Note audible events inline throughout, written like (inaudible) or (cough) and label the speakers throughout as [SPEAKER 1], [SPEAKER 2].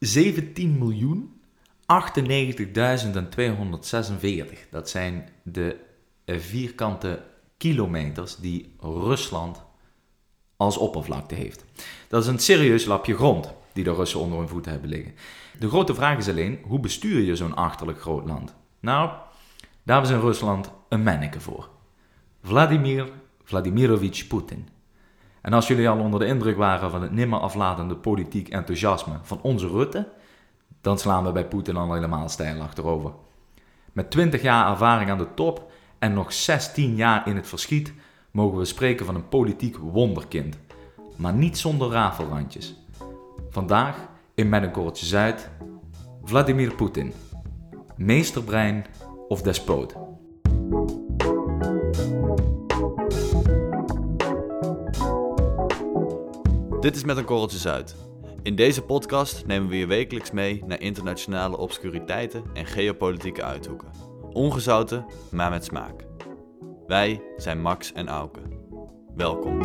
[SPEAKER 1] 17 miljoen 98.246. Dat zijn de vierkante kilometers die Rusland als oppervlakte heeft. Dat is een serieus lapje grond die de Russen onder hun voeten hebben liggen. De grote vraag is alleen, hoe bestuur je zo'n achterlijk groot land? Nou, daar is in Rusland een manneke voor. Vladimir Vladimirovich Poetin. En als jullie al onder de indruk waren van het nimmer aflatende politiek enthousiasme van onze Rutte, dan slaan we bij Poetin al helemaal stijl achterover. Met 20 jaar ervaring aan de top en nog 16 jaar in het verschiet, mogen we spreken van een politiek wonderkind. Maar niet zonder rafelrandjes. Vandaag in Met een Korreltje Zuid, Vladimir Poetin. Meesterbrein of despoot.
[SPEAKER 2] Dit is Met een Korreltje Zuid. In deze podcast nemen we je wekelijks mee naar internationale obscuriteiten en geopolitieke uithoeken. Ongezouten, maar met smaak. Wij zijn Max en Auke. Welkom.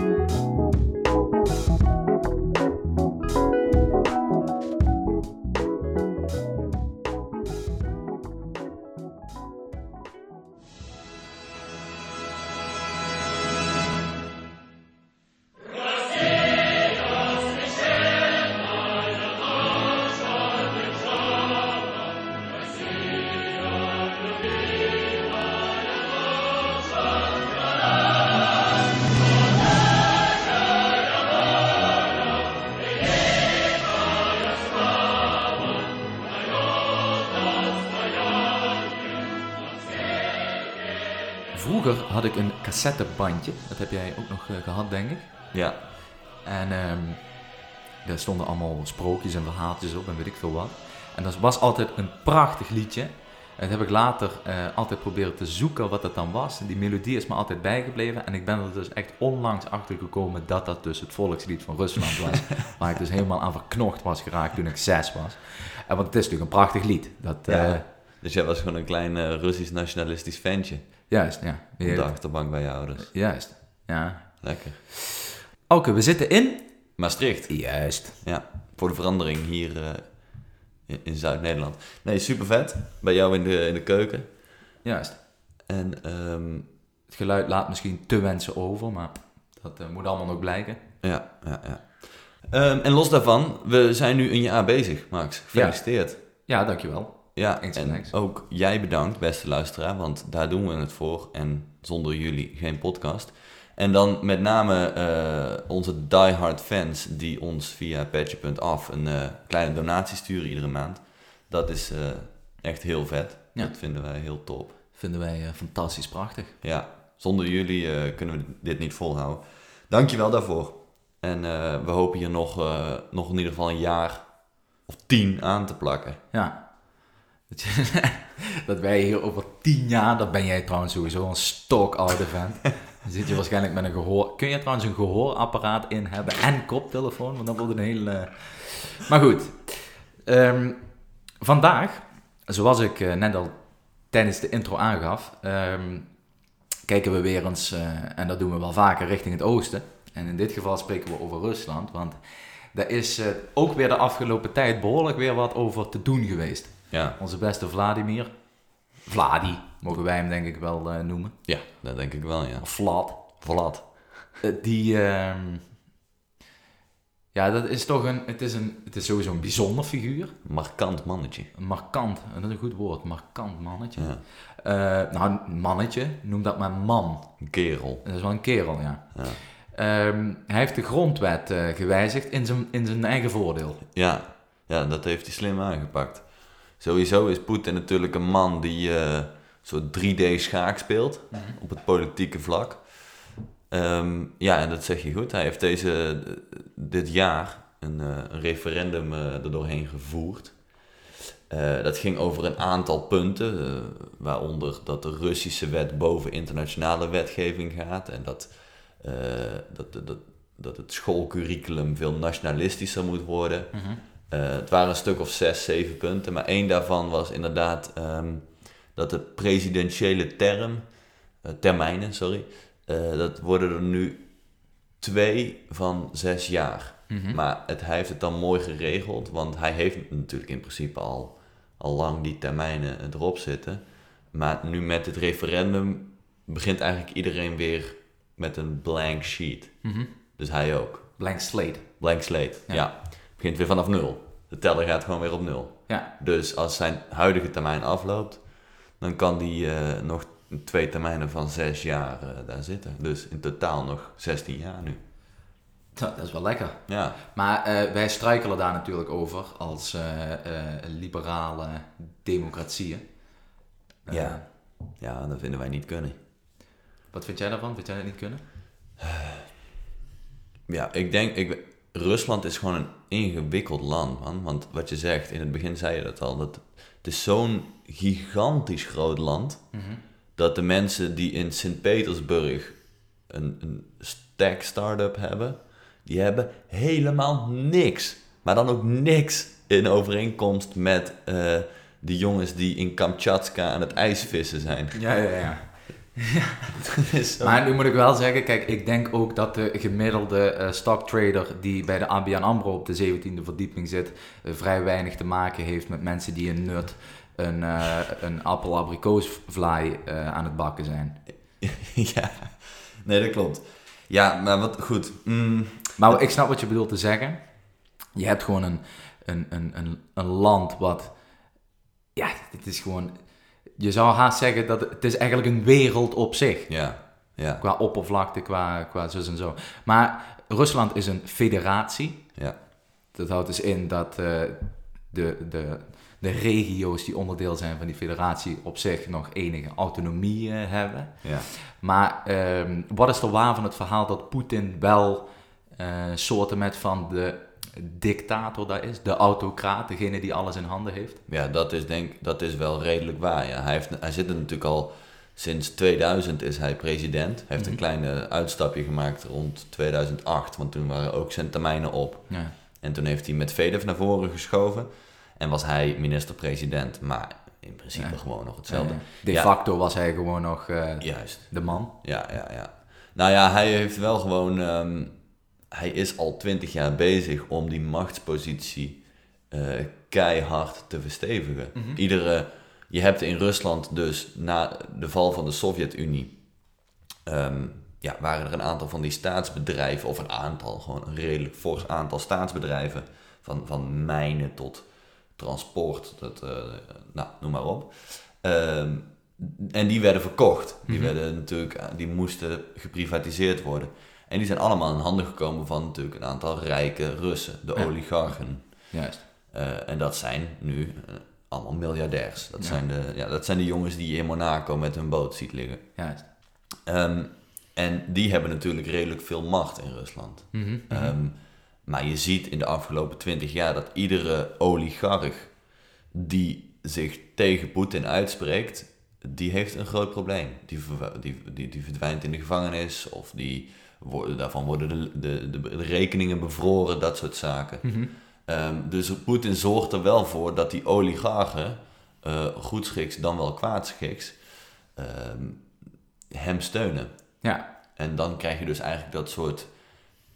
[SPEAKER 1] Had ik een cassettebandje. Dat heb jij ook nog eh, gehad, denk ik.
[SPEAKER 2] Ja,
[SPEAKER 1] En ehm daar stonden allemaal sprookjes en verhaaltjes op en weet ik veel wat. En dat was altijd een prachtig liedje. En dat heb ik later eh, altijd proberen te zoeken wat dat dan was. Die melodie is me altijd bijgebleven. En ik ben er dus echt onlangs achter gekomen dat dat dus het volkslied van Rusland was. (laughs) waar ik dus helemaal aan verknocht was geraakt toen ik zes was. En want het is natuurlijk een prachtig lied. Dat,
[SPEAKER 2] Ja.
[SPEAKER 1] eh,
[SPEAKER 2] dus jij was gewoon een klein eh, Russisch nationalistisch ventje
[SPEAKER 1] juist, ja.
[SPEAKER 2] op de
[SPEAKER 1] Ja,
[SPEAKER 2] achterbank bij je ouders.
[SPEAKER 1] Juist, ja.
[SPEAKER 2] Lekker.
[SPEAKER 1] Oké, we zitten in...
[SPEAKER 2] Maastricht.
[SPEAKER 1] Juist.
[SPEAKER 2] Ja, voor de verandering hier eh, in- in Zuid-Nederland. Nee, super vet. Bij jou in de, in de keuken.
[SPEAKER 1] Juist.
[SPEAKER 2] En ehm,
[SPEAKER 1] Het geluid laat misschien te wensen over, maar dat eh, moet allemaal nog blijken.
[SPEAKER 2] ja, ja, ja. Ehm, en los daarvan, we zijn nu een jaar bezig, Max. Gefeliciteerd.
[SPEAKER 1] Ja, dankjewel.
[SPEAKER 2] Ja, en ook jij bedankt, beste luisteraar, want daar doen we het voor. En zonder jullie geen podcast. En dan met name eh, onze diehard fans die ons via patje.af een eh, kleine donatie sturen iedere maand. Dat is eh, echt heel vet.
[SPEAKER 1] Ja.
[SPEAKER 2] Dat vinden wij heel top.
[SPEAKER 1] Vinden wij fantastisch prachtig.
[SPEAKER 2] Ja, zonder jullie kunnen we dit niet volhouden. Dankjewel daarvoor. En we hopen hier nog, nog in ieder geval een jaar of tien aan te plakken.
[SPEAKER 1] Ja. Dat, (laughs) dat wij hier over tien jaar, dat ben jij trouwens sowieso een stokoude vent. Dan zit je waarschijnlijk met een gehoor... Kun je trouwens een gehoorapparaat in hebben en koptelefoon? Want dan wordt een hele... Maar goed. Ehm, vandaag, zoals ik eh, net al tijdens de intro aangaf... ehm, kijken we weer eens, eh, en dat doen we wel vaker, richting het oosten. En in dit geval spreken we over Rusland, want daar is eh, ook weer de afgelopen tijd behoorlijk weer wat over te doen geweest.
[SPEAKER 2] Ja,
[SPEAKER 1] Onze beste Vladimir, Vladi, mogen wij hem denk ik wel eh, noemen,
[SPEAKER 2] ja dat denk ik wel, ja.
[SPEAKER 1] of Vlad,
[SPEAKER 2] Vlad.
[SPEAKER 1] Eh, die, ehm, ja, dat is toch een, het is, een, het is sowieso een bijzonder figuur.
[SPEAKER 2] Markant mannetje.
[SPEAKER 1] Markant, dat is een goed woord, markant mannetje.
[SPEAKER 2] Ja.
[SPEAKER 1] Eh, nou, mannetje, noem dat maar man.
[SPEAKER 2] Een kerel.
[SPEAKER 1] Dat is wel een kerel, ja.
[SPEAKER 2] Ja.
[SPEAKER 1] Ehm, hij heeft de grondwet gewijzigd in zijn, in zijn eigen voordeel.
[SPEAKER 2] Ja. ja, dat heeft hij slim aangepakt. Sowieso is Poetin natuurlijk een man die eh soort 3D schaak speelt op het politieke vlak. Ehm, ja, en dat zeg je goed. Hij heeft deze, dit jaar een, eh, een referendum er doorheen gevoerd. Dat ging over een aantal punten, waaronder dat de Russische wet boven internationale wetgeving gaat en dat, dat, dat, dat, het schoolcurriculum veel nationalistischer moet worden. Eh, het waren een stuk of zes, zeven punten, maar één daarvan was inderdaad ehm, dat de presidentiële term, eh, termijnen, sorry, eh, dat worden er nu twee van zes jaar.
[SPEAKER 1] Mhm.
[SPEAKER 2] Maar het, hij heeft het dan mooi geregeld, want hij heeft natuurlijk in principe al, al lang die termijnen erop zitten. Maar nu met het referendum begint eigenlijk iedereen weer met een blank sheet.
[SPEAKER 1] Mhm.
[SPEAKER 2] Dus hij ook.
[SPEAKER 1] Blank slate.
[SPEAKER 2] Blank slate,
[SPEAKER 1] Ja.
[SPEAKER 2] ja. Begint weer vanaf nul. De teller gaat gewoon weer op nul.
[SPEAKER 1] Ja,
[SPEAKER 2] Dus als zijn huidige termijn afloopt, dan kan hij eh, nog twee termijnen van zes jaar eh, daar zitten. Dus in totaal nog 16 jaar nu.
[SPEAKER 1] dat is wel lekker.
[SPEAKER 2] Ja,
[SPEAKER 1] Maar eh, wij struikelen daar natuurlijk over als liberale democratieën.
[SPEAKER 2] Ja. ja dat vinden wij niet kunnen.
[SPEAKER 1] Wat vind jij daarvan? Vind jij dat niet kunnen?
[SPEAKER 2] Ja, ik denk, ik, Rusland is gewoon een ingewikkeld land, man. Want wat je zegt, in het begin zei je dat al, dat het is zo'n gigantisch groot land, dat de mensen die in Sint-Petersburg een, een tech start-up hebben, die hebben helemaal niks. Maar dan ook niks in overeenkomst met eh de jongens die in Kamchatka aan het ijsvissen zijn.
[SPEAKER 1] Ja, ja, ja. (laughs)
[SPEAKER 2] Zo-
[SPEAKER 1] Maar nu moet ik wel zeggen, kijk, ik denk ook dat de gemiddelde eh stocktrader die bij de ABN AMRO op de 17e verdieping zit, eh, vrij weinig te maken heeft met mensen die een nut een, eh een appel-abrikoosvlaai aan het bakken zijn. (laughs)
[SPEAKER 2] ja, nee, dat klopt. Ja, maar wat goed. Mm,
[SPEAKER 1] Maar ik snap wat je bedoelt te zeggen. Je hebt gewoon een, een, een, een, een land wat, ja, het is gewoon, je zou haast zeggen dat het, is eigenlijk een wereld op zich.
[SPEAKER 2] ja, ja,
[SPEAKER 1] Qua oppervlakte, qua, qua zus en zo. Maar Rusland is een federatie.
[SPEAKER 2] ja,
[SPEAKER 1] Dat houdt dus in dat eh, de, de, de regio's die onderdeel zijn van die federatie op zich nog enige autonomie eh, hebben.
[SPEAKER 2] ja.
[SPEAKER 1] Maar ehm, wat is er waar van het verhaal dat Poetin wel eh soorten met van de dictator daar is? De autocraat, degene die alles in handen heeft?
[SPEAKER 2] Ja, dat is denk dat is wel redelijk waar. Ja. Hij, heeft, hij zit er natuurlijk al sinds 2000 is hij president. Hij heeft een kleine uitstapje gemaakt rond 2008, want toen waren ook zijn termijnen op.
[SPEAKER 1] Ja.
[SPEAKER 2] En toen heeft hij met Vedev naar voren geschoven en was hij minister-president, maar in principe
[SPEAKER 1] Ja.
[SPEAKER 2] gewoon nog hetzelfde.
[SPEAKER 1] De facto was hij gewoon nog eh,
[SPEAKER 2] Juist.
[SPEAKER 1] de man.
[SPEAKER 2] Ja, ja, ja. Nou ja, hij heeft wel gewoon. ehm, hij is al twintig jaar bezig om die machtspositie eh, keihard te verstevigen. Iedere. Je hebt in Rusland dus na de val van de Sovjet-Unie. ehm, ja, waren er een aantal van die staatsbedrijven, of een aantal, gewoon een redelijk fors aantal staatsbedrijven, van, van mijnen tot transport, dat, eh, nou, noem maar op. Ehm, en die werden verkocht. Die, werden natuurlijk, die moesten geprivatiseerd worden. En die zijn allemaal in handen gekomen van natuurlijk een aantal rijke Russen, de
[SPEAKER 1] Ja.
[SPEAKER 2] oligarchen.
[SPEAKER 1] Juist.
[SPEAKER 2] Eh, en dat zijn nu eh, allemaal miljardairs. Dat,
[SPEAKER 1] Ja.
[SPEAKER 2] zijn de, ja, dat zijn de jongens die je in Monaco met hun boot ziet liggen.
[SPEAKER 1] Juist.
[SPEAKER 2] Ehm, en die hebben natuurlijk redelijk veel macht in Rusland.
[SPEAKER 1] Mhm.
[SPEAKER 2] Ehm, maar je ziet in de afgelopen twintig jaar dat iedere oligarch die zich tegen Poetin uitspreekt, die heeft een groot probleem. Die, die, die, die verdwijnt in de gevangenis of die daarvan worden de, de, de, de rekeningen bevroren, dat soort zaken.
[SPEAKER 1] Mhm.
[SPEAKER 2] Ehm, dus Poetin zorgt er wel voor dat die oligarchen, eh goedschiks dan wel kwaadschiks, ehm, hem steunen.
[SPEAKER 1] Ja.
[SPEAKER 2] En dan krijg je dus eigenlijk dat soort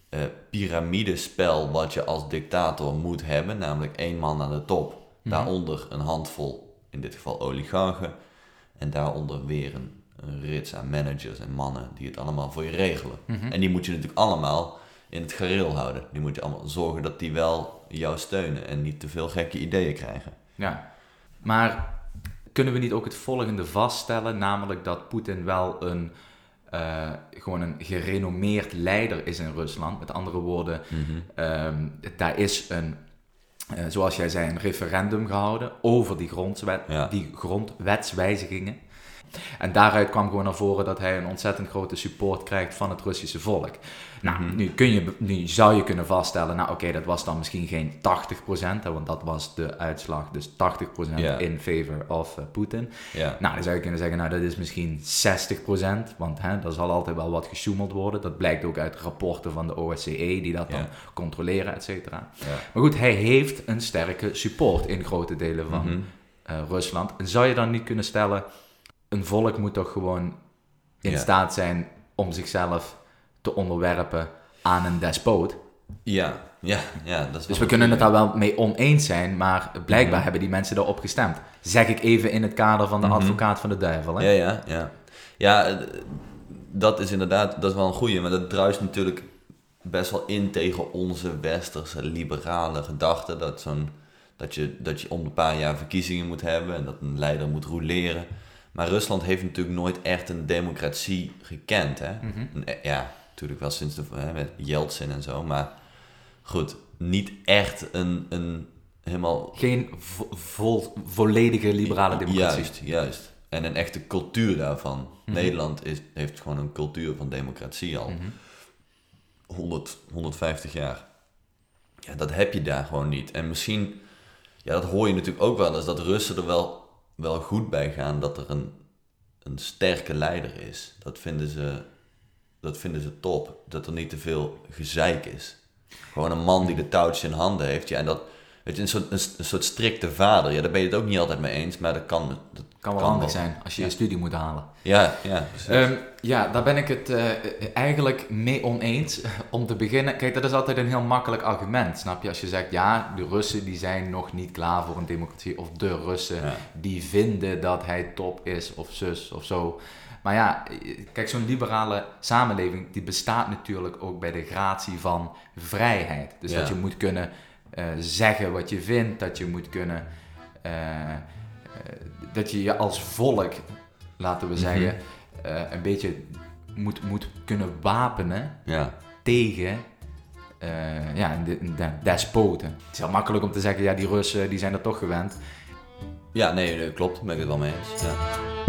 [SPEAKER 2] eh piramidespel wat je als dictator moet hebben. Namelijk één man aan de top, daaronder een handvol, in dit geval oligarchen. En daaronder weer een, een rits aan managers en mannen die het allemaal voor je regelen. En die moet je natuurlijk allemaal in het gareel houden. Die moet je allemaal zorgen dat die wel jou steunen en niet te veel gekke ideeën krijgen.
[SPEAKER 1] Ja, maar kunnen we niet ook het volgende vaststellen, namelijk dat Poetin wel een, eh, gewoon een gerenommeerd leider is in Rusland. Met andere woorden, ehm, daar is een, eh, zoals jij zei, een referendum gehouden over die, grondwet,
[SPEAKER 2] Ja.
[SPEAKER 1] die grondwetswijzigingen. En daaruit kwam gewoon naar voren dat hij een ontzettend grote support krijgt van het Russische volk. Nou, nu, kun je, nu zou je kunnen vaststellen, nou oké, dat was dan misschien geen 80%, hè, want dat was de uitslag, dus 80%
[SPEAKER 2] Ja.
[SPEAKER 1] in favor of eh, Poetin. Nou, dan zou je kunnen zeggen, nou dat is misschien 60%, want hè, er zal altijd wel wat gesjoemeld worden. Dat blijkt ook uit rapporten van de OSCE, die dat dan controleren, et cetera. Maar goed, hij heeft een sterke support in grote delen van
[SPEAKER 2] Mhm.
[SPEAKER 1] eh, Rusland. En zou je dan niet kunnen stellen, een volk moet toch gewoon in
[SPEAKER 2] Ja.
[SPEAKER 1] staat zijn om zichzelf te onderwerpen aan een despoot?
[SPEAKER 2] Ja, Ja, ja, dat is
[SPEAKER 1] Dus we kunnen het daar wel mee oneens zijn, maar blijkbaar
[SPEAKER 2] Mhm.
[SPEAKER 1] hebben die mensen daarop gestemd. Zeg ik even in het kader van de
[SPEAKER 2] Mhm.
[SPEAKER 1] advocaat van de duivel. Hè?
[SPEAKER 2] Ja, ja, ja. Ja, eh, dat is inderdaad, dat is wel een goeie, maar dat druist natuurlijk best wel in tegen onze westerse liberale gedachten. Dat, zo'n, dat, je, dat je om een paar jaar verkiezingen moet hebben en dat een leider moet roleren. Maar Rusland heeft natuurlijk nooit echt een democratie gekend. Hè?
[SPEAKER 1] Mhm.
[SPEAKER 2] Eh, Ja, natuurlijk wel sinds de, hè, met Yeltsin en zo, maar goed, niet echt een, een helemaal
[SPEAKER 1] Geen vo- vol- volledige liberale democratie.
[SPEAKER 2] Juist, juist. En een echte cultuur daarvan.
[SPEAKER 1] Mhm.
[SPEAKER 2] Nederland is, heeft gewoon een cultuur van democratie al.
[SPEAKER 1] Mhm.
[SPEAKER 2] 100, 150 jaar. Ja, dat heb je daar gewoon niet. En misschien, ja, dat hoor je natuurlijk ook wel eens, dat Russen er wel, wel goed bij gaan dat er een, een sterke leider is. Dat vinden, ze, dat vinden ze top. Dat er niet te veel gezeik is. Gewoon een man die de touwtjes in handen heeft. Ja, en dat, weet je, een soort, een, een soort strikte vader. Ja, daar ben je het ook niet altijd mee eens, maar dat kan. Dat
[SPEAKER 1] Kan wel
[SPEAKER 2] Kan
[SPEAKER 1] handig
[SPEAKER 2] wel.
[SPEAKER 1] zijn als je
[SPEAKER 2] Ja.
[SPEAKER 1] je studie moet halen.
[SPEAKER 2] Ja, ja, precies.
[SPEAKER 1] Ehm, ja, daar ben ik het eh, eigenlijk mee oneens. (laughs) Om te beginnen, kijk, dat is altijd een heel makkelijk argument, snap je? Als je zegt, ja, de Russen die zijn nog niet klaar voor een democratie, of de Russen
[SPEAKER 2] Ja.
[SPEAKER 1] die vinden dat hij top is, of zus, of zo. Maar ja, kijk, zo'n liberale samenleving, die bestaat natuurlijk ook bij de gratie van vrijheid. Dus
[SPEAKER 2] Ja.
[SPEAKER 1] dat je moet kunnen eh, zeggen wat je vindt, dat je moet kunnen... eh, eh, dat je je als volk, laten we zeggen, eh, een beetje moet, moet kunnen wapenen
[SPEAKER 2] ja.
[SPEAKER 1] tegen ja, de, de despoten. Het is heel makkelijk om te zeggen, ja, die Russen die zijn er toch gewend.
[SPEAKER 2] ja, nee, nee, klopt. Daar ben ik het wel mee eens. Ja.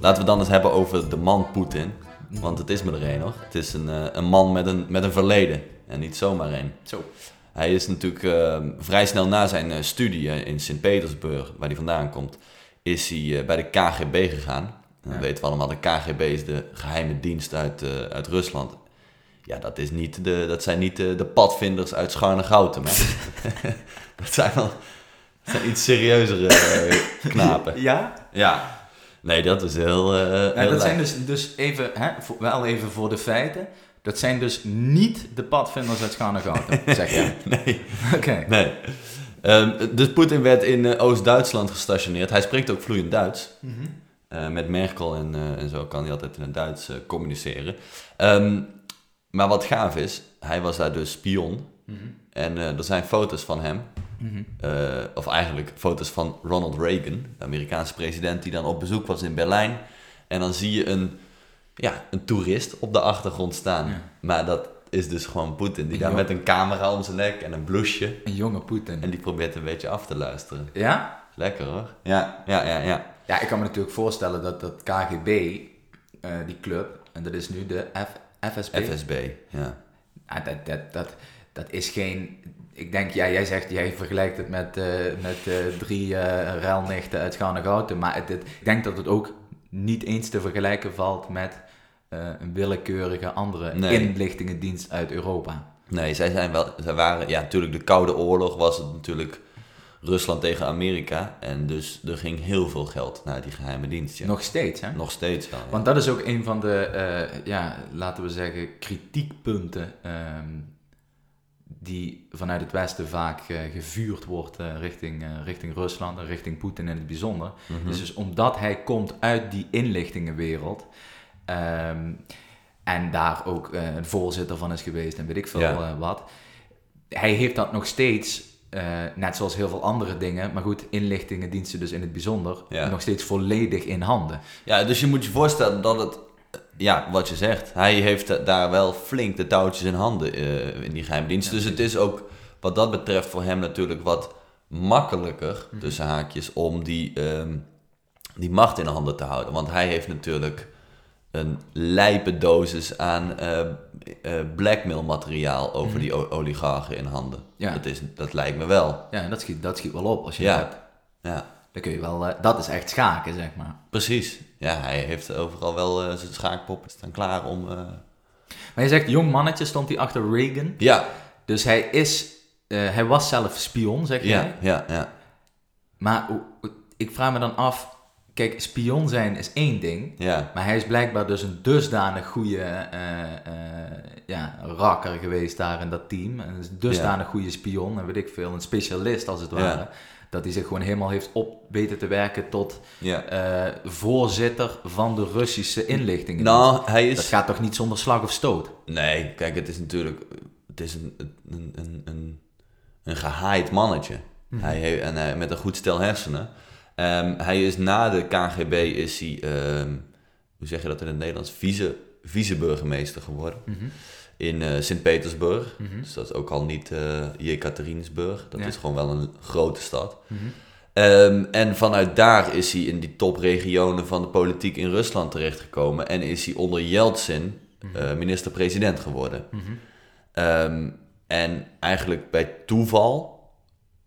[SPEAKER 2] Laten we dan eens hebben over de man Poetin. Want het is me er een hoor. Het is een, eh, een man met een, met een verleden. En niet zomaar een.
[SPEAKER 1] Zo.
[SPEAKER 2] Hij is natuurlijk eh, vrij snel na zijn eh, studie eh, in Sint-Petersburg, waar hij vandaan komt, is hij bij de KGB gegaan. En dan
[SPEAKER 1] Ja.
[SPEAKER 2] weten we allemaal, de KGB is de geheime dienst uit, uit Rusland. Ja, dat, is niet de, dat zijn niet de, de padvinders uit Scharne-Goutem. hè. (laughs) (laughs) dat zijn wel dat zijn iets serieuzere knapen.
[SPEAKER 1] Ja?
[SPEAKER 2] Ja. Nee, dat is heel... eh, heel
[SPEAKER 1] dat zijn dus, dus even, hè, voor- wel even voor de feiten. Dat zijn dus niet de padvinders uit Scharnegouten, (laughs) zeg je.
[SPEAKER 2] Nee.
[SPEAKER 1] Oké.
[SPEAKER 2] Nee. Dus Poetin werd in eh, Oost-Duitsland gestationeerd. Hij spreekt ook vloeiend Duits.
[SPEAKER 1] Mhm.
[SPEAKER 2] Eh, met Merkel en, en zo kan hij altijd in het Duits communiceren. Ehm, maar wat gaaf is, hij was daar dus spion.
[SPEAKER 1] Mhm.
[SPEAKER 2] En er zijn foto's van hem. Eh, of eigenlijk foto's van Ronald Reagan, de Amerikaanse president, die dan op bezoek was in Berlijn. En dan zie je een, ja, een toerist op de achtergrond staan.
[SPEAKER 1] Ja.
[SPEAKER 2] Maar dat is dus gewoon Poetin, die daar
[SPEAKER 1] Ja.
[SPEAKER 2] met een camera om zijn nek en een blouseje.
[SPEAKER 1] Een jonge Poetin.
[SPEAKER 2] En die probeert een beetje af te luisteren.
[SPEAKER 1] Ja?
[SPEAKER 2] Lekker hoor. Ja, ja, ja, ja.
[SPEAKER 1] Ja, ik kan me natuurlijk voorstellen dat dat KGB, eh, die club, en dat is nu de F, FSB.
[SPEAKER 2] FSB, ja.
[SPEAKER 1] Ah, dat, dat, dat, dat is geen. Ik denk, ja, jij zegt, jij vergelijkt het met, eh, met eh, drie eh ruilnichten uit Scharnegouten. Maar het, het- ik denk dat het ook niet eens te vergelijken valt met een willekeurige andere
[SPEAKER 2] Nee.
[SPEAKER 1] inlichtingendienst uit Europa.
[SPEAKER 2] Nee, zij zijn wel, zij waren, ja, natuurlijk de Koude Oorlog was het natuurlijk Rusland tegen Amerika. En dus er ging heel veel geld naar die geheime dienst. Ja.
[SPEAKER 1] Nog steeds, hè?
[SPEAKER 2] Nog steeds wel. ja.
[SPEAKER 1] Want dat is ook een van de, ja, laten we zeggen, kritiekpunten ehm, die vanuit het Westen vaak eh, gevuurd wordt eh, richting, eh, richting Rusland en richting Poetin in het bijzonder.
[SPEAKER 2] Mhm.
[SPEAKER 1] Dus, dus omdat hij komt uit die inlichtingenwereld ehm, en daar ook een voorzitter van is geweest en weet ik veel
[SPEAKER 2] Ja.
[SPEAKER 1] wat, hij heeft dat nog steeds, net zoals heel veel andere dingen, maar goed, inlichtingendiensten dus in het bijzonder,
[SPEAKER 2] Ja.
[SPEAKER 1] nog steeds volledig in handen.
[SPEAKER 2] Ja, dus je moet je voorstellen dat het, ja, wat je zegt, hij heeft daar wel flink de touwtjes in handen eh, in die geheime dienst.
[SPEAKER 1] Ja,
[SPEAKER 2] dus het is ook wat dat betreft voor hem natuurlijk wat makkelijker,
[SPEAKER 1] Mhm.
[SPEAKER 2] tussen haakjes, om die, ehm, die macht in handen te houden. Want hij heeft natuurlijk een lijpe dosis aan eh, blackmail materiaal over
[SPEAKER 1] Mhm.
[SPEAKER 2] die oligarchen in handen.
[SPEAKER 1] Ja.
[SPEAKER 2] Dat, is, dat lijkt me wel.
[SPEAKER 1] Ja, en dat schiet, dat schiet wel op als je
[SPEAKER 2] Ja.
[SPEAKER 1] hebt.
[SPEAKER 2] Ja,
[SPEAKER 1] Dan kun je wel, dat is echt schaken, zeg maar.
[SPEAKER 2] precies. Ja, hij heeft overal wel eh, zijn schaakpoppen staan klaar om... eh,
[SPEAKER 1] Maar je zegt, jong mannetje stond hij achter Reagan.
[SPEAKER 2] Ja,
[SPEAKER 1] Dus hij is, eh, hij was zelf spion, zeg
[SPEAKER 2] ja,
[SPEAKER 1] jij.
[SPEAKER 2] ja, ja.
[SPEAKER 1] Maar ik vraag me dan af, kijk, spion zijn is één ding,
[SPEAKER 2] Ja,
[SPEAKER 1] maar hij is blijkbaar dus een dusdanig goede ja, rakker geweest daar in dat team. Een dusdanig goede spion en weet ik veel, een specialist als het
[SPEAKER 2] Ja.
[SPEAKER 1] ware. Dat hij zich gewoon helemaal heeft op weten te werken tot eh, voorzitter van de Russische inlichtingen.
[SPEAKER 2] Nou, hij
[SPEAKER 1] dat gaat toch niet zonder slag of stoot?
[SPEAKER 2] Nee, kijk, het is natuurlijk... Het is een, een, een, een, een gehaaid mannetje. hij heeft, en hij, met een goed stel hersenen. Ehm, hij is na de KGB is hij... ehm, hoe zeg je dat in het Nederlands? Vice, vice-burgemeester geworden.
[SPEAKER 1] Mhm.
[SPEAKER 2] In eh, Sint-Petersburg.
[SPEAKER 1] Mhm.
[SPEAKER 2] Dus dat is ook al niet eh Jekaterinburg. Dat
[SPEAKER 1] Ja.
[SPEAKER 2] is gewoon wel een grote stad.
[SPEAKER 1] Mhm.
[SPEAKER 2] Ehm, en vanuit daar is hij in die topregionen van de politiek in Rusland terechtgekomen. En is hij onder Yeltsin eh, minister-president geworden.
[SPEAKER 1] Mhm.
[SPEAKER 2] Ehm, en eigenlijk bij toeval,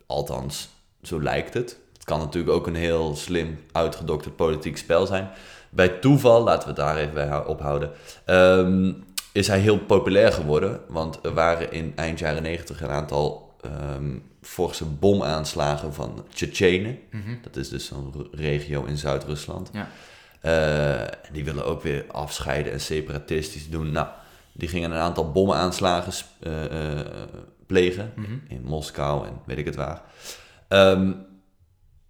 [SPEAKER 2] althans, zo lijkt het. Het kan natuurlijk ook een heel slim uitgedokterd politiek spel zijn. Bij toeval, laten we het daar even bij hou- ophouden, ehm, is hij heel populair geworden. Want er waren in eind jaren negentig een aantal ehm, forse bomaanslagen van Tsjetsjenen.
[SPEAKER 1] Mhm.
[SPEAKER 2] Dat is dus zo'n r- regio in Zuid-Rusland.
[SPEAKER 1] Ja.
[SPEAKER 2] Eh, die willen ook weer afscheiden en separatistisch doen. Nou, die gingen een aantal bommenaanslagen eh, eh, plegen
[SPEAKER 1] Mhm.
[SPEAKER 2] in Moskou en weet ik het waar. Ehm,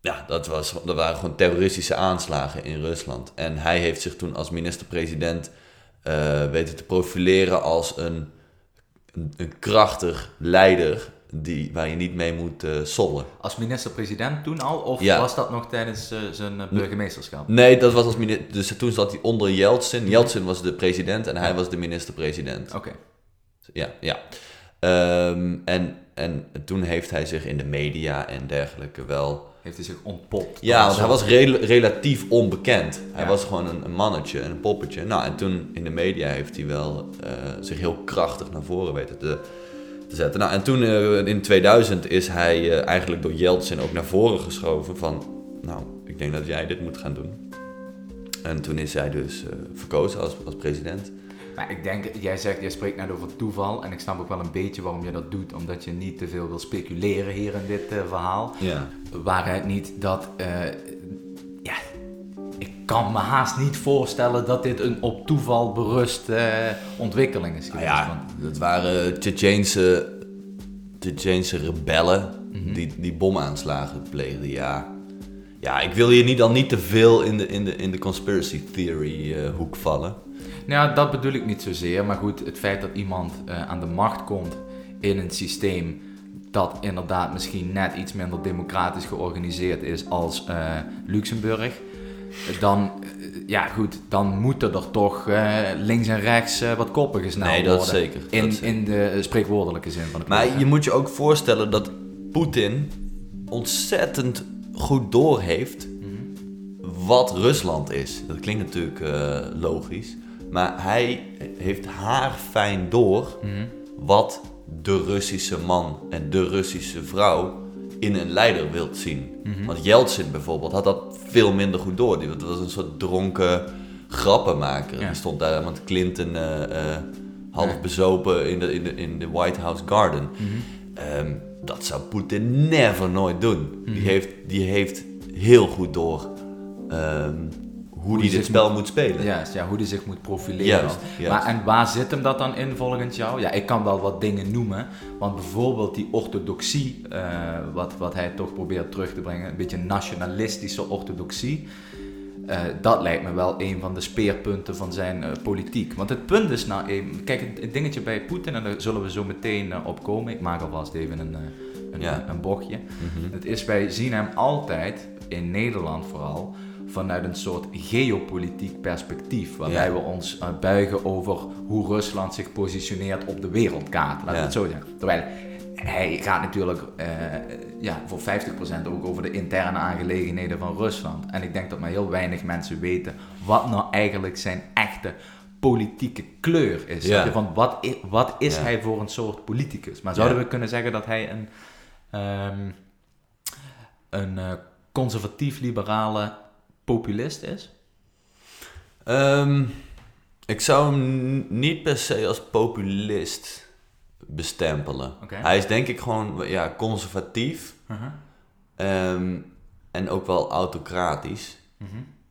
[SPEAKER 2] ja, dat, was, dat waren gewoon terroristische aanslagen in Rusland. En hij heeft zich toen als minister-president eh, weten te profileren als een, een, een krachtig leider die, waar je niet mee moet eh sollen.
[SPEAKER 1] Als minister-president toen al? Of
[SPEAKER 2] Ja.
[SPEAKER 1] was dat nog tijdens eh, zijn burgemeesterschap?
[SPEAKER 2] Nee, dat was als minister. Dus toen zat hij onder Yeltsin. Yeltsin was de president en hij was de minister-president.
[SPEAKER 1] Oké.
[SPEAKER 2] Ja, ja. Ehm, en, en toen heeft hij zich in de media en dergelijke wel.
[SPEAKER 1] Heeft hij zich ontpopt?
[SPEAKER 2] Ja, want hij was rel- relatief onbekend. Hij
[SPEAKER 1] Ja.
[SPEAKER 2] was gewoon een, een mannetje en een poppetje. Nou, en toen in de media heeft hij wel eh, zich heel krachtig naar voren weten te, te zetten. Nou, en toen eh, in 2000 is hij eh, eigenlijk door Yeltsin ook naar voren geschoven van... Nou, ik denk dat jij dit moet gaan doen. En toen is hij dus verkozen als, als president.
[SPEAKER 1] Maar ik denk, jij zegt, jij spreekt net over toeval. En ik snap ook wel een beetje waarom je dat doet. Omdat je niet te veel wil speculeren hier in dit eh, verhaal.
[SPEAKER 2] Ja.
[SPEAKER 1] Waar het niet dat... eh, ja, ik kan me haast niet voorstellen dat dit een op toeval berust eh, ontwikkeling is
[SPEAKER 2] Nou
[SPEAKER 1] geweest.
[SPEAKER 2] ja,
[SPEAKER 1] Want-
[SPEAKER 2] dat waren Tsjetsjeense, Tsjetsjeense rebellen
[SPEAKER 1] Mhm.
[SPEAKER 2] die, die bomaanslagen pleegden. Ja. Ja, ik wil hier niet dan niet te veel in de, in de, in de conspiracy theory eh, hoek vallen.
[SPEAKER 1] Nou, ja, dat bedoel ik niet zozeer. Maar goed, het feit dat iemand eh, aan de macht komt in een systeem dat inderdaad misschien net iets minder democratisch georganiseerd is als eh, Luxemburg. Dan, ja goed, dan moeten er toch links en rechts wat koppen gesneld
[SPEAKER 2] Nee,
[SPEAKER 1] worden.
[SPEAKER 2] dat is zeker. Dat
[SPEAKER 1] In,
[SPEAKER 2] zeker.
[SPEAKER 1] in de spreekwoordelijke zin van het woord.
[SPEAKER 2] Maar je moet je ook voorstellen dat Poetin ontzettend goed doorheeft wat Rusland is. Dat klinkt natuurlijk eh, logisch. Maar hij heeft haar fijn door
[SPEAKER 1] Mhm.
[SPEAKER 2] wat de Russische man en de Russische vrouw in een leider wilt zien.
[SPEAKER 1] Mhm.
[SPEAKER 2] Want Yeltsin bijvoorbeeld had dat veel minder goed door. Die was een soort dronken grappenmaker.
[SPEAKER 1] Ja.
[SPEAKER 2] Die stond daar met Clinton eh, eh, half
[SPEAKER 1] Ja.
[SPEAKER 2] bezopen in de, in, de, in de White House Garden.
[SPEAKER 1] Mhm.
[SPEAKER 2] Dat zou Poetin never nooit doen.
[SPEAKER 1] Mhm.
[SPEAKER 2] Die, heeft, die heeft heel goed door ehm, hoe
[SPEAKER 1] die
[SPEAKER 2] hij dit spel moet spelen.
[SPEAKER 1] Juist, ja, hoe die zich moet profileren.
[SPEAKER 2] Juist, juist.
[SPEAKER 1] Maar, en waar zit hem dat dan in volgens jou? Ja, ik kan wel wat dingen noemen. Want bijvoorbeeld die orthodoxie, eh, wat, wat hij toch probeert terug te brengen, een beetje nationalistische orthodoxie. Eh, dat lijkt me wel een van de speerpunten van zijn eh, politiek. Want het punt is nou even, kijk, het, het dingetje bij Poetin, en daar zullen we zo meteen eh, op komen. Ik maak alvast even een, een,
[SPEAKER 2] Ja.
[SPEAKER 1] een bochtje.
[SPEAKER 2] Mhm.
[SPEAKER 1] Het is, wij zien hem altijd, in Nederland vooral, vanuit een soort geopolitiek perspectief. Waarbij
[SPEAKER 2] Ja.
[SPEAKER 1] we ons buigen over hoe Rusland zich positioneert op de wereldkaart. Laten we
[SPEAKER 2] Ja.
[SPEAKER 1] het zo zeggen. Terwijl hij gaat natuurlijk eh, ja, voor 50% ook over de interne aangelegenheden van Rusland. En ik denk dat maar heel weinig mensen weten wat nou eigenlijk zijn echte politieke kleur is.
[SPEAKER 2] Ja.
[SPEAKER 1] Van wat, i- wat is
[SPEAKER 2] Ja.
[SPEAKER 1] hij voor een soort politicus? Maar zouden
[SPEAKER 2] Ja.
[SPEAKER 1] we kunnen zeggen dat hij een, ehm, een eh, conservatief-liberale populist is?
[SPEAKER 2] Ehm, ik zou hem niet per se als populist bestempelen. Hij is denk ik gewoon ja, conservatief.
[SPEAKER 1] Uh-huh.
[SPEAKER 2] Ehm, en ook wel autocratisch.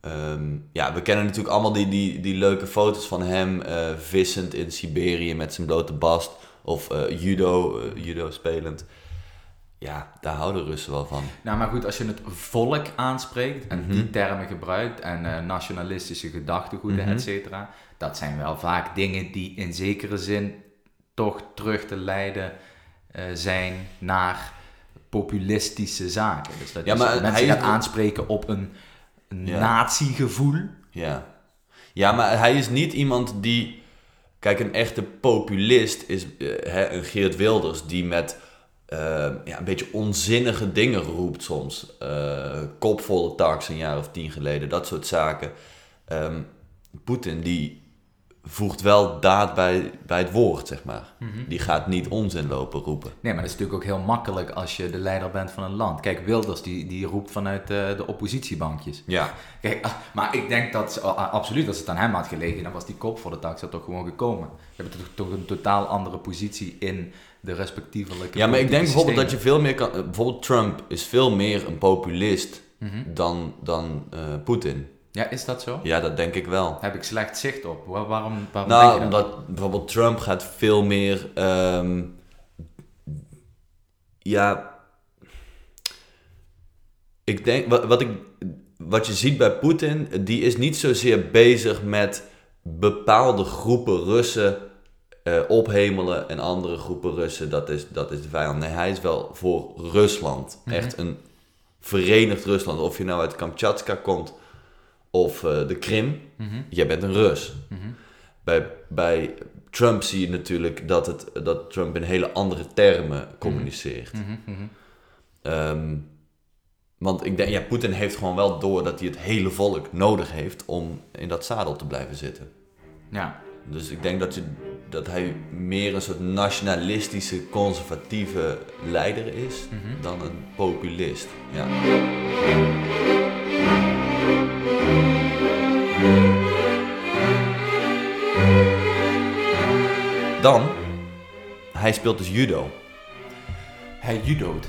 [SPEAKER 2] Ehm, ja, we kennen natuurlijk allemaal die, die, die leuke foto's van hem eh, vissend in Siberië met zijn blote bast. Of eh, judo, eh, judo spelend. Ja, daar houden Russen wel van.
[SPEAKER 1] Nou, maar goed, als je het volk aanspreekt en
[SPEAKER 2] Mhm.
[SPEAKER 1] die termen gebruikt en nationalistische gedachtegoeden,
[SPEAKER 2] Mhm.
[SPEAKER 1] et cetera, dat zijn wel vaak dingen die in zekere zin toch terug te leiden eh, zijn naar populistische zaken. Dus dat
[SPEAKER 2] Ja, maar
[SPEAKER 1] mensen
[SPEAKER 2] hij
[SPEAKER 1] gaat aanspreken op een,
[SPEAKER 2] Ja.
[SPEAKER 1] natiegevoel.
[SPEAKER 2] Ja. ja, maar hij is niet iemand die... Kijk, een echte populist is eh, hè, een Geert Wilders die met eh, ja, een beetje onzinnige dingen roept soms. Kopvolle tax een jaar of tien geleden, dat soort zaken. Ehm, Poetin die voegt wel daad bij, bij het woord, zeg maar. Die gaat niet onzin lopen roepen.
[SPEAKER 1] Nee, maar dat is natuurlijk ook heel makkelijk als je de leider bent van een land. Kijk, Wilders die, die roept vanuit eh, de oppositiebankjes.
[SPEAKER 2] Ja,
[SPEAKER 1] Kijk, ah, maar ik denk dat, ah, absoluut, als het aan hem had gelegen, dan was die kop voor de tax er toch gewoon gekomen. Je hebt toch, toch een totaal andere positie in de respectievelijke
[SPEAKER 2] ja maar ik denk bijvoorbeeld dat je veel meer kan... eh, Bijvoorbeeld Trump is veel meer een populist
[SPEAKER 1] Mhm.
[SPEAKER 2] dan, dan eh, Poetin.
[SPEAKER 1] Ja, is dat zo?
[SPEAKER 2] Ja, dat denk ik wel.
[SPEAKER 1] Heb ik slecht zicht op. Waar- waarom waarom denk
[SPEAKER 2] Nou,
[SPEAKER 1] je dat?
[SPEAKER 2] omdat bijvoorbeeld Trump gaat veel meer. ehm, ja. Ik denk, wat, wat, ik, wat je ziet bij Poetin, die is niet zozeer bezig met bepaalde groepen Russen eh, ophemelen en andere groepen Russen, dat is, dat is de vijand. Nee, hij is wel voor Rusland.
[SPEAKER 1] Mhm.
[SPEAKER 2] Echt een verenigd Rusland. Of je nou uit Kamchatka komt of eh, de Krim,
[SPEAKER 1] Mhm,
[SPEAKER 2] jij bent een Rus.
[SPEAKER 1] mhm.
[SPEAKER 2] Bij, bij Trump zie je natuurlijk dat, het, dat Trump in hele andere termen communiceert.
[SPEAKER 1] Mhm, mhm.
[SPEAKER 2] Ehm, want ik denk, ja, Poetin heeft gewoon wel door dat hij het hele volk nodig heeft om in dat zadel te blijven zitten.
[SPEAKER 1] Ja,
[SPEAKER 2] Dus ik denk dat, je, dat hij meer een soort nationalistische, conservatieve leider is dan een populist. Ja. Dan, hij speelt dus judo.
[SPEAKER 1] hij judoot.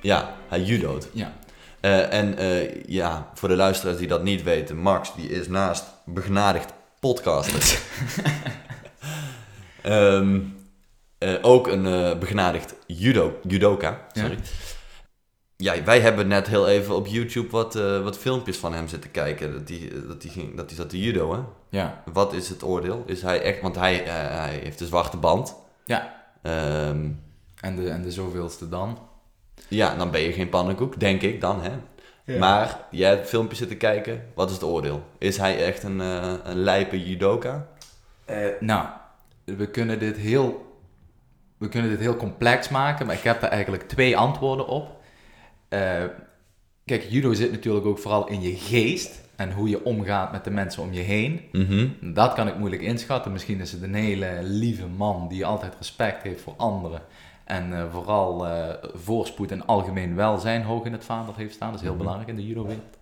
[SPEAKER 2] Ja, hij judoot.
[SPEAKER 1] Ja.
[SPEAKER 2] Eh, en eh, ja, voor de luisteraars die dat niet weten, Max die is naast begnadigd podcaster. (laughs) Ehm, eh, ook een begnadigd judo, judoka. Sorry. Ja. Wij hebben net heel even op YouTube wat, eh, wat filmpjes van hem zitten kijken. Dat hij dat die ging, dat die zat te judo, hè?
[SPEAKER 1] Ja.
[SPEAKER 2] Wat is het oordeel? Is hij echt, want hij, eh, hij heeft een zwarte band.
[SPEAKER 1] Ja.
[SPEAKER 2] Ehm,
[SPEAKER 1] En de, en de zoveelste dan?
[SPEAKER 2] ja, dan ben je geen pannenkoek, denk ik dan, hè? Maar jij hebt filmpjes zitten kijken. Wat is het oordeel? Is hij echt een, eh een lijpe judoka?
[SPEAKER 1] Eh, nou, we kunnen dit heel... We kunnen dit heel complex maken, maar ik heb daar eigenlijk twee antwoorden op. Eh, kijk, judo zit natuurlijk ook vooral in je geest en hoe je omgaat met de mensen om je heen.
[SPEAKER 2] Mhm.
[SPEAKER 1] Dat kan ik moeilijk inschatten. Misschien is het een hele lieve man die altijd respect heeft voor anderen. En eh, vooral eh, voorspoed en algemeen welzijn hoog in het vaandel heeft staan. Dat is heel
[SPEAKER 2] Mhm.
[SPEAKER 1] belangrijk in de judo-wereld.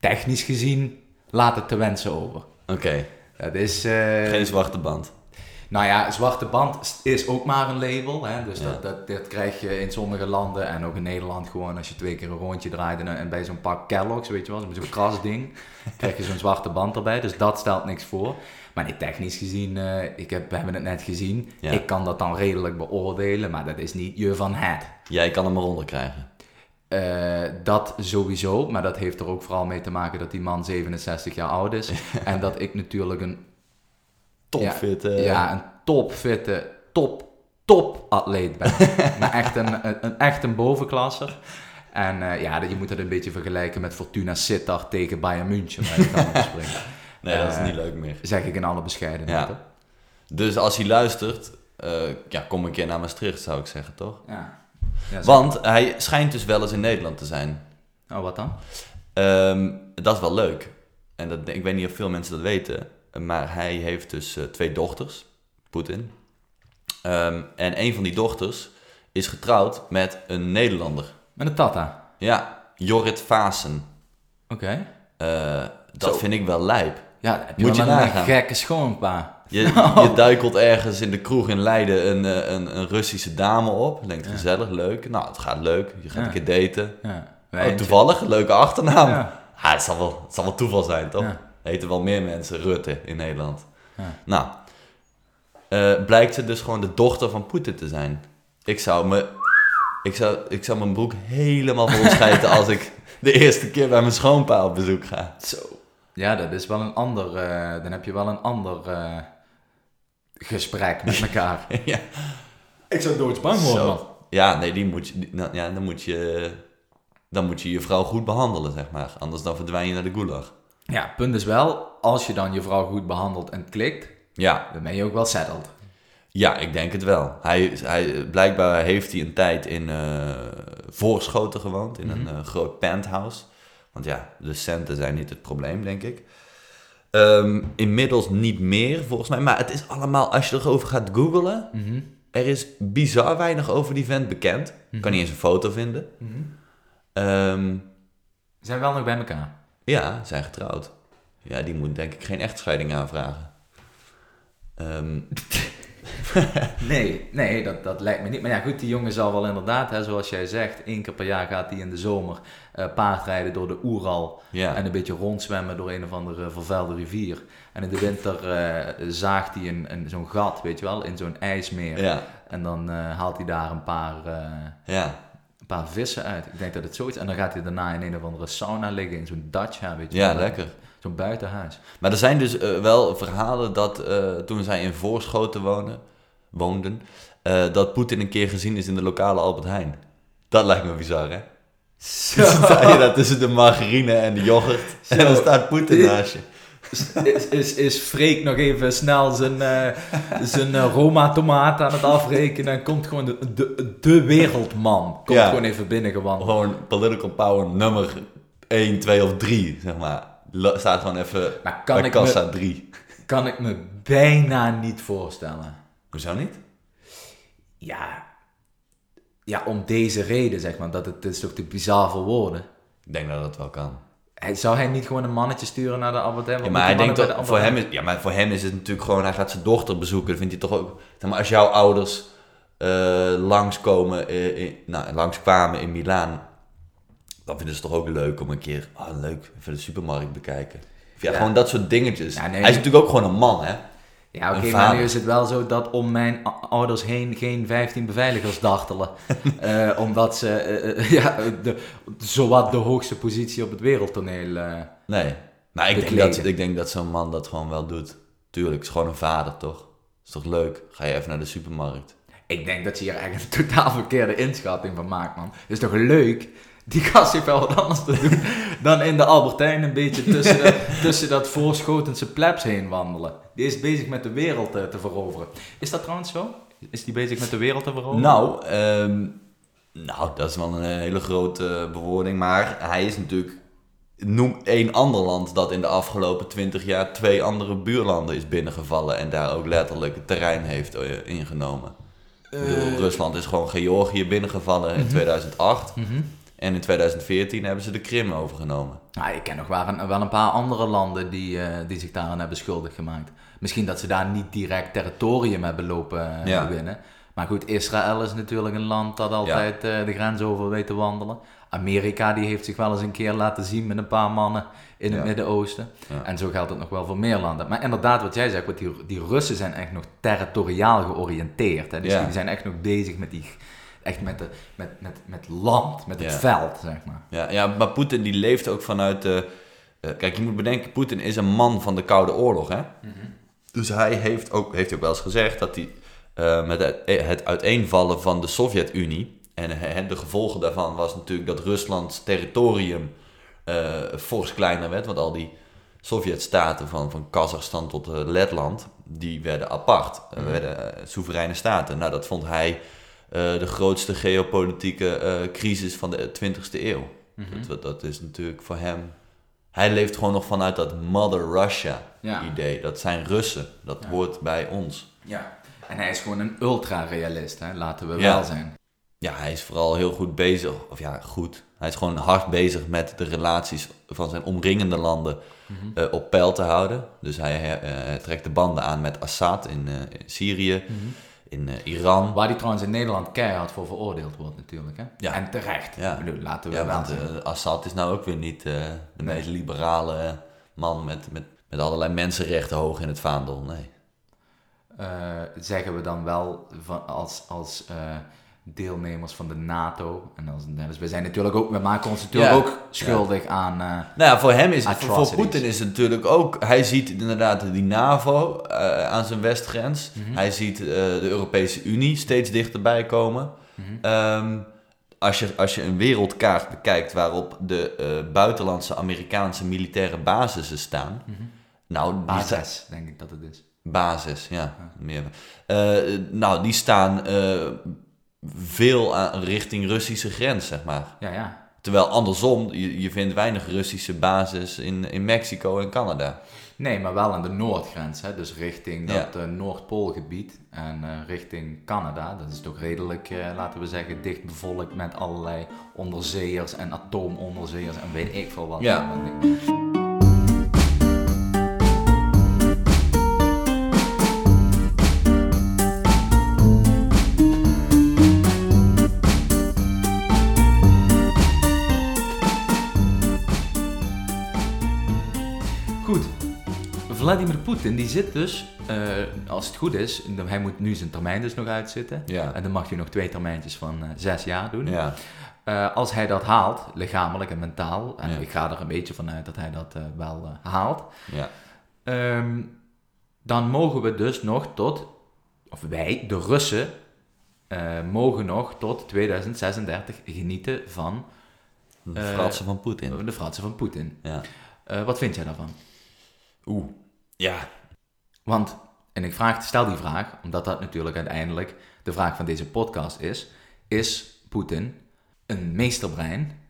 [SPEAKER 1] Technisch gezien laat het te wensen over.
[SPEAKER 2] Oké,
[SPEAKER 1] Dat is...
[SPEAKER 2] geen zwarte band.
[SPEAKER 1] Nou ja, zwarte band is ook maar een label. Hè? Dus
[SPEAKER 2] Ja.
[SPEAKER 1] dat, dat, dat krijg je in sommige landen en ook in Nederland gewoon als je twee keer een rondje draait en, en bij zo'n pak Kellogg's, weet je wel, zo'n kras ding, (laughs) krijg je zo'n zwarte band erbij. Dus dat stelt niks voor. Maar nee, technisch gezien, eh, ik heb, we hebben het net gezien,
[SPEAKER 2] Ja.
[SPEAKER 1] ik kan dat dan redelijk beoordelen, maar dat is niet je van het.
[SPEAKER 2] Jij kan hem eronder krijgen.
[SPEAKER 1] Eh, dat sowieso, maar dat heeft er ook vooral mee te maken dat die man 67 jaar oud is. (laughs) en dat ik natuurlijk een
[SPEAKER 2] Topfit. eh,
[SPEAKER 1] ja, een topfitte, top, top atleet ben. (laughs) maar echt een, een, een, echt een bovenklasser. En eh, ja, je moet het een beetje vergelijken met Fortuna Sittard tegen Bayern München. (laughs)
[SPEAKER 2] Nee, dat is
[SPEAKER 1] Eh,
[SPEAKER 2] niet leuk meer.
[SPEAKER 1] Zeg ik in alle bescheidenheid.
[SPEAKER 2] Ja. Dus als hij luistert, eh, ja, kom een keer naar Maastricht, zou ik zeggen, toch?
[SPEAKER 1] Ja. Ja.
[SPEAKER 2] Want hij schijnt dus wel eens in Nederland te zijn.
[SPEAKER 1] Oh, wat dan?
[SPEAKER 2] Ehm, dat is wel leuk. En dat, ik weet niet of veel mensen dat weten. Maar hij heeft dus eh, twee dochters, Poetin. Ehm, en een van die dochters is getrouwd met een Nederlander.
[SPEAKER 1] Met een tata.
[SPEAKER 2] Ja, Jorrit Vaassen.
[SPEAKER 1] Oké.
[SPEAKER 2] Eh, dat
[SPEAKER 1] Zo.
[SPEAKER 2] vind ik wel lijp.
[SPEAKER 1] Ja, heb je
[SPEAKER 2] Moet je
[SPEAKER 1] wel een
[SPEAKER 2] nagaan.
[SPEAKER 1] gekke schoonpa.
[SPEAKER 2] Je, (laughs) je duikelt ergens in de kroeg in Leiden een, eh, een, een Russische dame op. Je denkt, gezellig, leuk. Nou, het gaat leuk. Je gaat
[SPEAKER 1] Ja.
[SPEAKER 2] een keer daten.
[SPEAKER 1] Ja.
[SPEAKER 2] Oh, toevallig, leuke achternaam.
[SPEAKER 1] Ja.
[SPEAKER 2] Ja. het, zal wel, het zal wel toeval zijn, toch?
[SPEAKER 1] Ja.
[SPEAKER 2] Heten wel meer mensen Rutte in Nederland.
[SPEAKER 1] Ja.
[SPEAKER 2] Nou, eh, blijkt ze dus gewoon de dochter van Poetin te zijn. Ik zou me... Ik zou, ik zou mijn broek helemaal vol (laughs) schijten als ik de eerste keer bij mijn schoonpa op bezoek ga.
[SPEAKER 1] Zo. Ja, dat is wel een ander... eh, dan heb je wel een ander eh, gesprek met (laughs) elkaar.
[SPEAKER 2] ja.
[SPEAKER 1] Ik zou doodsbang worden,
[SPEAKER 2] Zo.
[SPEAKER 1] man.
[SPEAKER 2] Ja, nee, die moet je, die- nou, ja, dan, moet je, dan moet je je vrouw goed behandelen, zeg maar. Anders dan verdwijn je naar de gulag.
[SPEAKER 1] Ja, punt is wel, als je dan je vrouw goed behandelt en klikt,
[SPEAKER 2] Ja,
[SPEAKER 1] dan ben je ook wel settled.
[SPEAKER 2] ja ik denk het wel. Hij, hij, blijkbaar heeft hij een tijd in eh Voorschoten gewoond, in een eh, groot penthouse. Want ja, de centen zijn niet het probleem, denk ik. Ehm, inmiddels niet meer, volgens mij. Maar het is allemaal, als je erover gaat googlen,
[SPEAKER 1] Mhm.
[SPEAKER 2] er is bizar weinig over die vent bekend. Kan niet eens een foto vinden. Ehm,
[SPEAKER 1] Zijn wel nog bij elkaar.
[SPEAKER 2] Ja, zijn getrouwd. Ja, die moet denk ik geen echtscheiding aanvragen. Ehm, (laughs)
[SPEAKER 1] Nee, nee, dat, dat lijkt me niet. Maar ja, goed, die jongen zal wel inderdaad, hè, zoals jij zegt, één keer per jaar gaat hij in de zomer eh, paardrijden door de Oeral.
[SPEAKER 2] ja.
[SPEAKER 1] En een beetje rondzwemmen door een of andere vervuilde rivier. En in de winter eh, zaagt hij een, een, zo'n gat, weet je wel, in zo'n ijsmeer.
[SPEAKER 2] ja,
[SPEAKER 1] En dan eh, haalt hij daar een paar,
[SPEAKER 2] ja,
[SPEAKER 1] een paar vissen uit. Ik denk dat het zoiets En dan gaat hij daarna in een of andere sauna liggen, in zo'n dacha, weet je
[SPEAKER 2] ja,
[SPEAKER 1] wel.
[SPEAKER 2] lekker.
[SPEAKER 1] Zo'n buitenhuis.
[SPEAKER 2] Maar er zijn dus eh, wel verhalen dat eh, toen zij in Voorschoten wonen, woonden, eh, dat Poetin een keer gezien is in de lokale Albert Heijn. Dat lijkt me bizar, hè?
[SPEAKER 1] Zo. (laughs)
[SPEAKER 2] Dan sta je daar tussen de margarine en de yoghurt en dan staat Poetin naast je.
[SPEAKER 1] Is, is, is Freek nog even snel zijn, eh, zijn eh, Roma-tomaat aan het afrekenen en komt gewoon de, de, de wereldman. Komt
[SPEAKER 2] Ja.
[SPEAKER 1] gewoon even binnengewandeld.
[SPEAKER 2] Gewoon political power nummer 1, 2 of 3, zeg maar. La- Staat gewoon even
[SPEAKER 1] Maar kan
[SPEAKER 2] bij
[SPEAKER 1] ik,
[SPEAKER 2] kassa
[SPEAKER 1] me,
[SPEAKER 2] 3.
[SPEAKER 1] kan ik me bijna niet voorstellen.
[SPEAKER 2] Hoezo niet?
[SPEAKER 1] Ja, ja, om deze reden zeg maar, dat het, het is toch te bizar voor woorden.
[SPEAKER 2] Ik denk dat dat wel kan.
[SPEAKER 1] Hij, zou hij niet gewoon een mannetje sturen naar de Albert Heijn?
[SPEAKER 2] Ja, maar hij denkt
[SPEAKER 1] de
[SPEAKER 2] voor hem is, ja, maar voor hem is het natuurlijk gewoon, hij gaat zijn dochter bezoeken. Dan vindt hij toch ook, zeg maar, als jouw ouders eh langskomen, eh, in, nou, langskwamen in Milaan, dan vinden ze het toch ook leuk om een keer, ah leuk, even de supermarkt bekijken. Of ja,
[SPEAKER 1] Ja.
[SPEAKER 2] gewoon dat soort dingetjes.
[SPEAKER 1] Ja, nee,
[SPEAKER 2] hij is natuurlijk ook gewoon een man, hè?
[SPEAKER 1] Ja, oké,
[SPEAKER 2] Een
[SPEAKER 1] maar nu is het wel zo dat om mijn ouders heen geen 15 beveiligers dartelen. (laughs) Eh, omdat ze eh, eh, (laughs) ja, de, zowat de hoogste positie op het wereldtoneel... eh,
[SPEAKER 2] Nee. Maar ik denk, dat, ik denk dat zo'n man dat gewoon wel doet. Tuurlijk, is gewoon een vader, toch? Is toch leuk? Ga je even naar de supermarkt.
[SPEAKER 1] Ik denk dat je hier echt een totaal verkeerde inschatting van maakt, man. Het is toch leuk? Die gast heeft wel wat anders te doen (laughs) dan in de Albertijn een beetje tussen, de- (laughs) tussen dat voorschotense plebs heen wandelen. Die is bezig met de wereld eh, te veroveren. Is dat trouwens zo? Is die bezig met de wereld te veroveren?
[SPEAKER 2] Nou, ehm, nou, dat is wel een eh, hele grote eh, bewoording. Maar hij is natuurlijk. Noem één ander land dat in de afgelopen twintig jaar twee andere buurlanden is binnengevallen en daar ook letterlijk het terrein heeft ingenomen. Ik bedoel, Rusland is gewoon Georgië binnengevallen in 2008
[SPEAKER 1] Mhm.
[SPEAKER 2] En in 2014 hebben ze de Krim overgenomen.
[SPEAKER 1] Nou, ik ken nog wel een, wel een paar andere landen die, eh, die zich daaraan hebben schuldig gemaakt. Misschien dat ze daar niet direct territorium hebben lopen eh,
[SPEAKER 2] Ja.
[SPEAKER 1] winnen. Maar goed, Israël is natuurlijk een land dat altijd eh, de grens over weet te wandelen. Amerika die heeft zich wel eens een keer laten zien met een paar mannen in het
[SPEAKER 2] Ja.
[SPEAKER 1] Midden-Oosten.
[SPEAKER 2] Ja.
[SPEAKER 1] En zo geldt het nog wel voor meer landen. Maar inderdaad, wat jij zegt, want die, die Russen zijn echt nog territoriaal georiënteerd. Hè? Dus die zijn echt nog bezig met, die, echt met, de, met, met, met land, met het
[SPEAKER 2] Ja.
[SPEAKER 1] veld, zeg maar.
[SPEAKER 2] Ja, ja maar Poetin die leeft ook vanuit de... eh, kijk, je moet bedenken, Poetin is een man van de Koude Oorlog, hè? Dus hij heeft ook, heeft ook wel eens gezegd dat hij eh, met het, het uiteenvallen van de Sovjet-Unie... en eh, de gevolgen daarvan was natuurlijk dat Ruslands territorium eh fors kleiner werd... want al die Sovjet-staten van, van Kazachstan tot eh, Letland, die werden apart. Eh, werden eh, soevereine staten. Nou, dat vond hij eh, de grootste geopolitieke eh, crisis van de 20e eeuw. dat, dat is natuurlijk voor hem... Hij leeft gewoon nog vanuit dat Mother Russia
[SPEAKER 1] Ja.
[SPEAKER 2] idee. Dat zijn Russen. Dat hoort bij ons.
[SPEAKER 1] Ja, en hij is gewoon een ultra-realist, hè? laten we
[SPEAKER 2] Ja.
[SPEAKER 1] wel zijn.
[SPEAKER 2] ja, hij is vooral heel goed bezig, of ja, goed. Hij is gewoon hard bezig met de relaties van zijn omringende landen
[SPEAKER 1] Mhm.
[SPEAKER 2] eh, op peil te houden. Dus hij eh, trekt de banden aan met Assad in, eh, in Syrië, in eh, Iran.
[SPEAKER 1] Waar die trouwens in Nederland keihard voor veroordeeld wordt natuurlijk. Hè?
[SPEAKER 2] Ja.
[SPEAKER 1] En terecht.
[SPEAKER 2] Ja.
[SPEAKER 1] Ik bedoel, laten we
[SPEAKER 2] Ja, want eh, Assad is nou ook weer niet eh, de
[SPEAKER 1] Nee.
[SPEAKER 2] meest liberale man met, met, met allerlei mensenrechten hoog in het vaandel. Nee.
[SPEAKER 1] Zeggen we dan wel van, als, als deelnemers van de NATO. En dus we zijn natuurlijk ook, we maken ons natuurlijk
[SPEAKER 2] Ja.
[SPEAKER 1] ook schuldig aan. eh,
[SPEAKER 2] Nou ja, voor hem is het, voor. Poetin is het natuurlijk ook, hij ziet inderdaad die NAVO eh, aan zijn westgrens.
[SPEAKER 1] Mhm.
[SPEAKER 2] Hij ziet eh, de Europese Unie steeds dichterbij komen.
[SPEAKER 1] Mhm.
[SPEAKER 2] Ehm, als, je, als je een wereldkaart bekijkt waarop de buitenlandse Amerikaanse militaire basissen staan.
[SPEAKER 1] Mhm.
[SPEAKER 2] Nou,
[SPEAKER 1] basis, denk ik dat het is.
[SPEAKER 2] Basis, ja. Meer. Nou, die staan veel aan, richting Russische grens, zeg maar.
[SPEAKER 1] Ja, ja.
[SPEAKER 2] Terwijl andersom, je, je vindt weinig Russische basis in, in Mexico en Canada.
[SPEAKER 1] Nee, maar wel aan de noordgrens. Hè? Dus richting
[SPEAKER 2] Ja.
[SPEAKER 1] dat eh, Noordpoolgebied en eh, richting Canada. Dat is toch redelijk, eh, laten we zeggen, dicht bevolkt met allerlei onderzeeërs en atoomonderzeeërs en weet ik veel wat.
[SPEAKER 2] Ja.
[SPEAKER 1] Poetin die zit dus, eh, als het goed is, hij moet nu zijn termijn dus nog uitzitten.
[SPEAKER 2] Ja.
[SPEAKER 1] En dan mag hij nog twee termijntjes van eh, zes jaar doen.
[SPEAKER 2] Ja,
[SPEAKER 1] Eh, als hij dat haalt, lichamelijk en mentaal, en
[SPEAKER 2] Ja.
[SPEAKER 1] ik ga er een beetje vanuit dat hij dat wel haalt,
[SPEAKER 2] ja,
[SPEAKER 1] ehm, dan mogen we dus nog tot, of wij, de Russen, mogen nog tot 2036 genieten van
[SPEAKER 2] de fratsen van Poetin.
[SPEAKER 1] de fratsen van Poetin.
[SPEAKER 2] Ja.
[SPEAKER 1] Wat vind jij daarvan?
[SPEAKER 2] Oeh. Ja,
[SPEAKER 1] Want, en ik vraag, stel die vraag, omdat dat natuurlijk uiteindelijk de vraag van deze podcast is, is Poetin een meesterbrein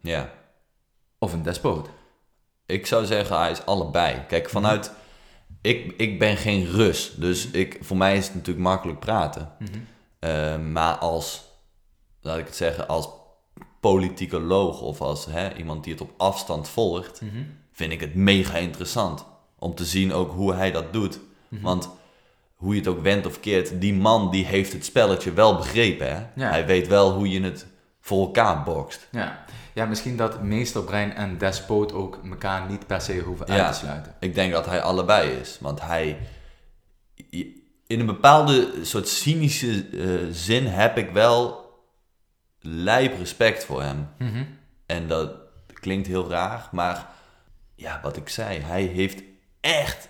[SPEAKER 2] ja.
[SPEAKER 1] of een despoot?
[SPEAKER 2] Ik zou zeggen, hij is allebei. Kijk, vanuit... Ik, ik ben geen Rus, dus ik, voor mij is het natuurlijk makkelijk praten. Eh, maar als, laat ik het zeggen, als politicoloog of als hè, iemand die het op afstand volgt, vind ik het mega interessant om te zien ook hoe hij dat doet. Want hoe je het ook wendt of keert, die man die heeft het spelletje wel begrepen. Hè?
[SPEAKER 1] Ja.
[SPEAKER 2] Hij weet wel hoe je het voor elkaar bokst.
[SPEAKER 1] Ja. ja, misschien dat meesterbrein en despoot ook elkaar niet per se hoeven uit
[SPEAKER 2] Ja.
[SPEAKER 1] te sluiten.
[SPEAKER 2] Ik denk dat hij allebei is. Want hij. In een bepaalde soort cynische eh, zin heb ik wel lijp respect voor hem.
[SPEAKER 1] Mhm.
[SPEAKER 2] En dat klinkt heel raar, maar ja, wat ik zei, hij heeft echt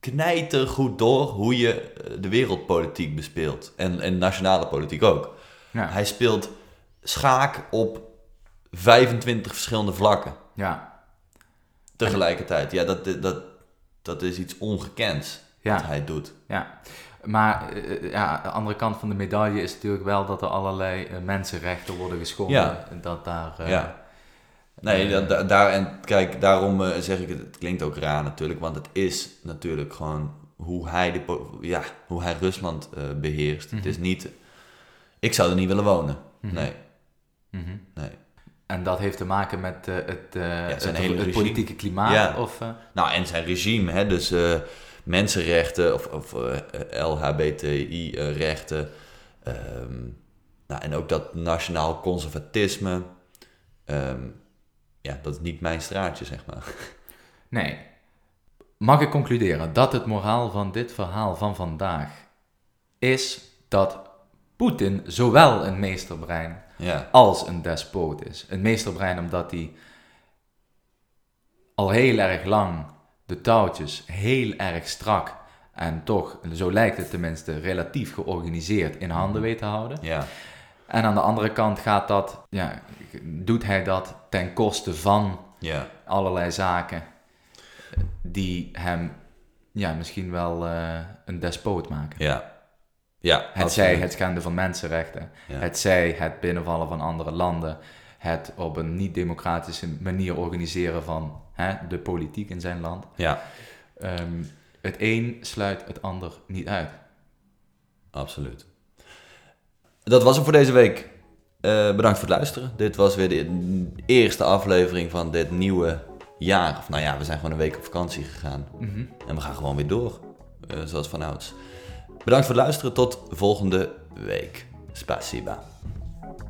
[SPEAKER 2] knijtergoed door hoe je eh, de wereldpolitiek bespeelt. En, en nationale politiek ook.
[SPEAKER 1] Ja.
[SPEAKER 2] Hij speelt schaak op 25 verschillende vlakken
[SPEAKER 1] ja,
[SPEAKER 2] tegelijkertijd. Ja, dat, dat, dat is iets ongekends
[SPEAKER 1] Ja.
[SPEAKER 2] wat hij doet.
[SPEAKER 1] ja. Maar eh, ja, de andere kant van de medaille is natuurlijk wel dat er allerlei eh, mensenrechten worden geschonden.
[SPEAKER 2] Ja.
[SPEAKER 1] En Dat daar... eh,
[SPEAKER 2] ja. Nee, da- da- daar, en kijk, daarom eh, zeg ik het, het klinkt ook raar natuurlijk, want het is natuurlijk gewoon hoe hij, de, ja, hoe hij Rusland eh, beheerst. Het is niet, ik zou er niet willen wonen. Nee,
[SPEAKER 1] mhm.
[SPEAKER 2] nee.
[SPEAKER 1] En dat heeft te maken met eh, het, eh,
[SPEAKER 2] zijn
[SPEAKER 1] het, politieke klimaat?
[SPEAKER 2] Ja.
[SPEAKER 1] Of, eh,
[SPEAKER 2] Nou, en zijn regime, hè, dus eh, mensenrechten of, of eh, LHBTI-rechten. ehm, nou, en ook dat nationaal conservatisme. ehm, ja, dat is niet mijn straatje, zeg maar. (laughs)
[SPEAKER 1] Nee. Mag ik concluderen dat het moraal van dit verhaal van vandaag is dat Poetin zowel een meesterbrein
[SPEAKER 2] Ja,
[SPEAKER 1] als een despoot is. Een meesterbrein omdat hij al heel erg lang de touwtjes heel erg strak en toch, zo lijkt het tenminste, relatief georganiseerd in handen weet te houden.
[SPEAKER 2] ja,
[SPEAKER 1] En aan de andere kant gaat dat, ja, doet hij dat ten koste van
[SPEAKER 2] ja,
[SPEAKER 1] allerlei zaken die hem ja, misschien wel eh, een despoot maken.
[SPEAKER 2] ja. Ja,
[SPEAKER 1] Het zij het schenden van mensenrechten,
[SPEAKER 2] Ja.
[SPEAKER 1] het zij het binnenvallen van andere landen, het op een niet-democratische manier organiseren van hè, de politiek in zijn land.
[SPEAKER 2] Ja,
[SPEAKER 1] Ehm, het een sluit het ander niet uit.
[SPEAKER 2] absoluut dat was het voor deze week. Eh, bedankt voor het luisteren. Dit was weer de eerste aflevering van dit nieuwe jaar. Of nou ja, we zijn gewoon een week op vakantie gegaan. En we gaan gewoon weer door. eh, zoals vanouds. Bedankt voor het luisteren. Tot volgende week. Spasiba.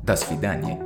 [SPEAKER 1] До свидания.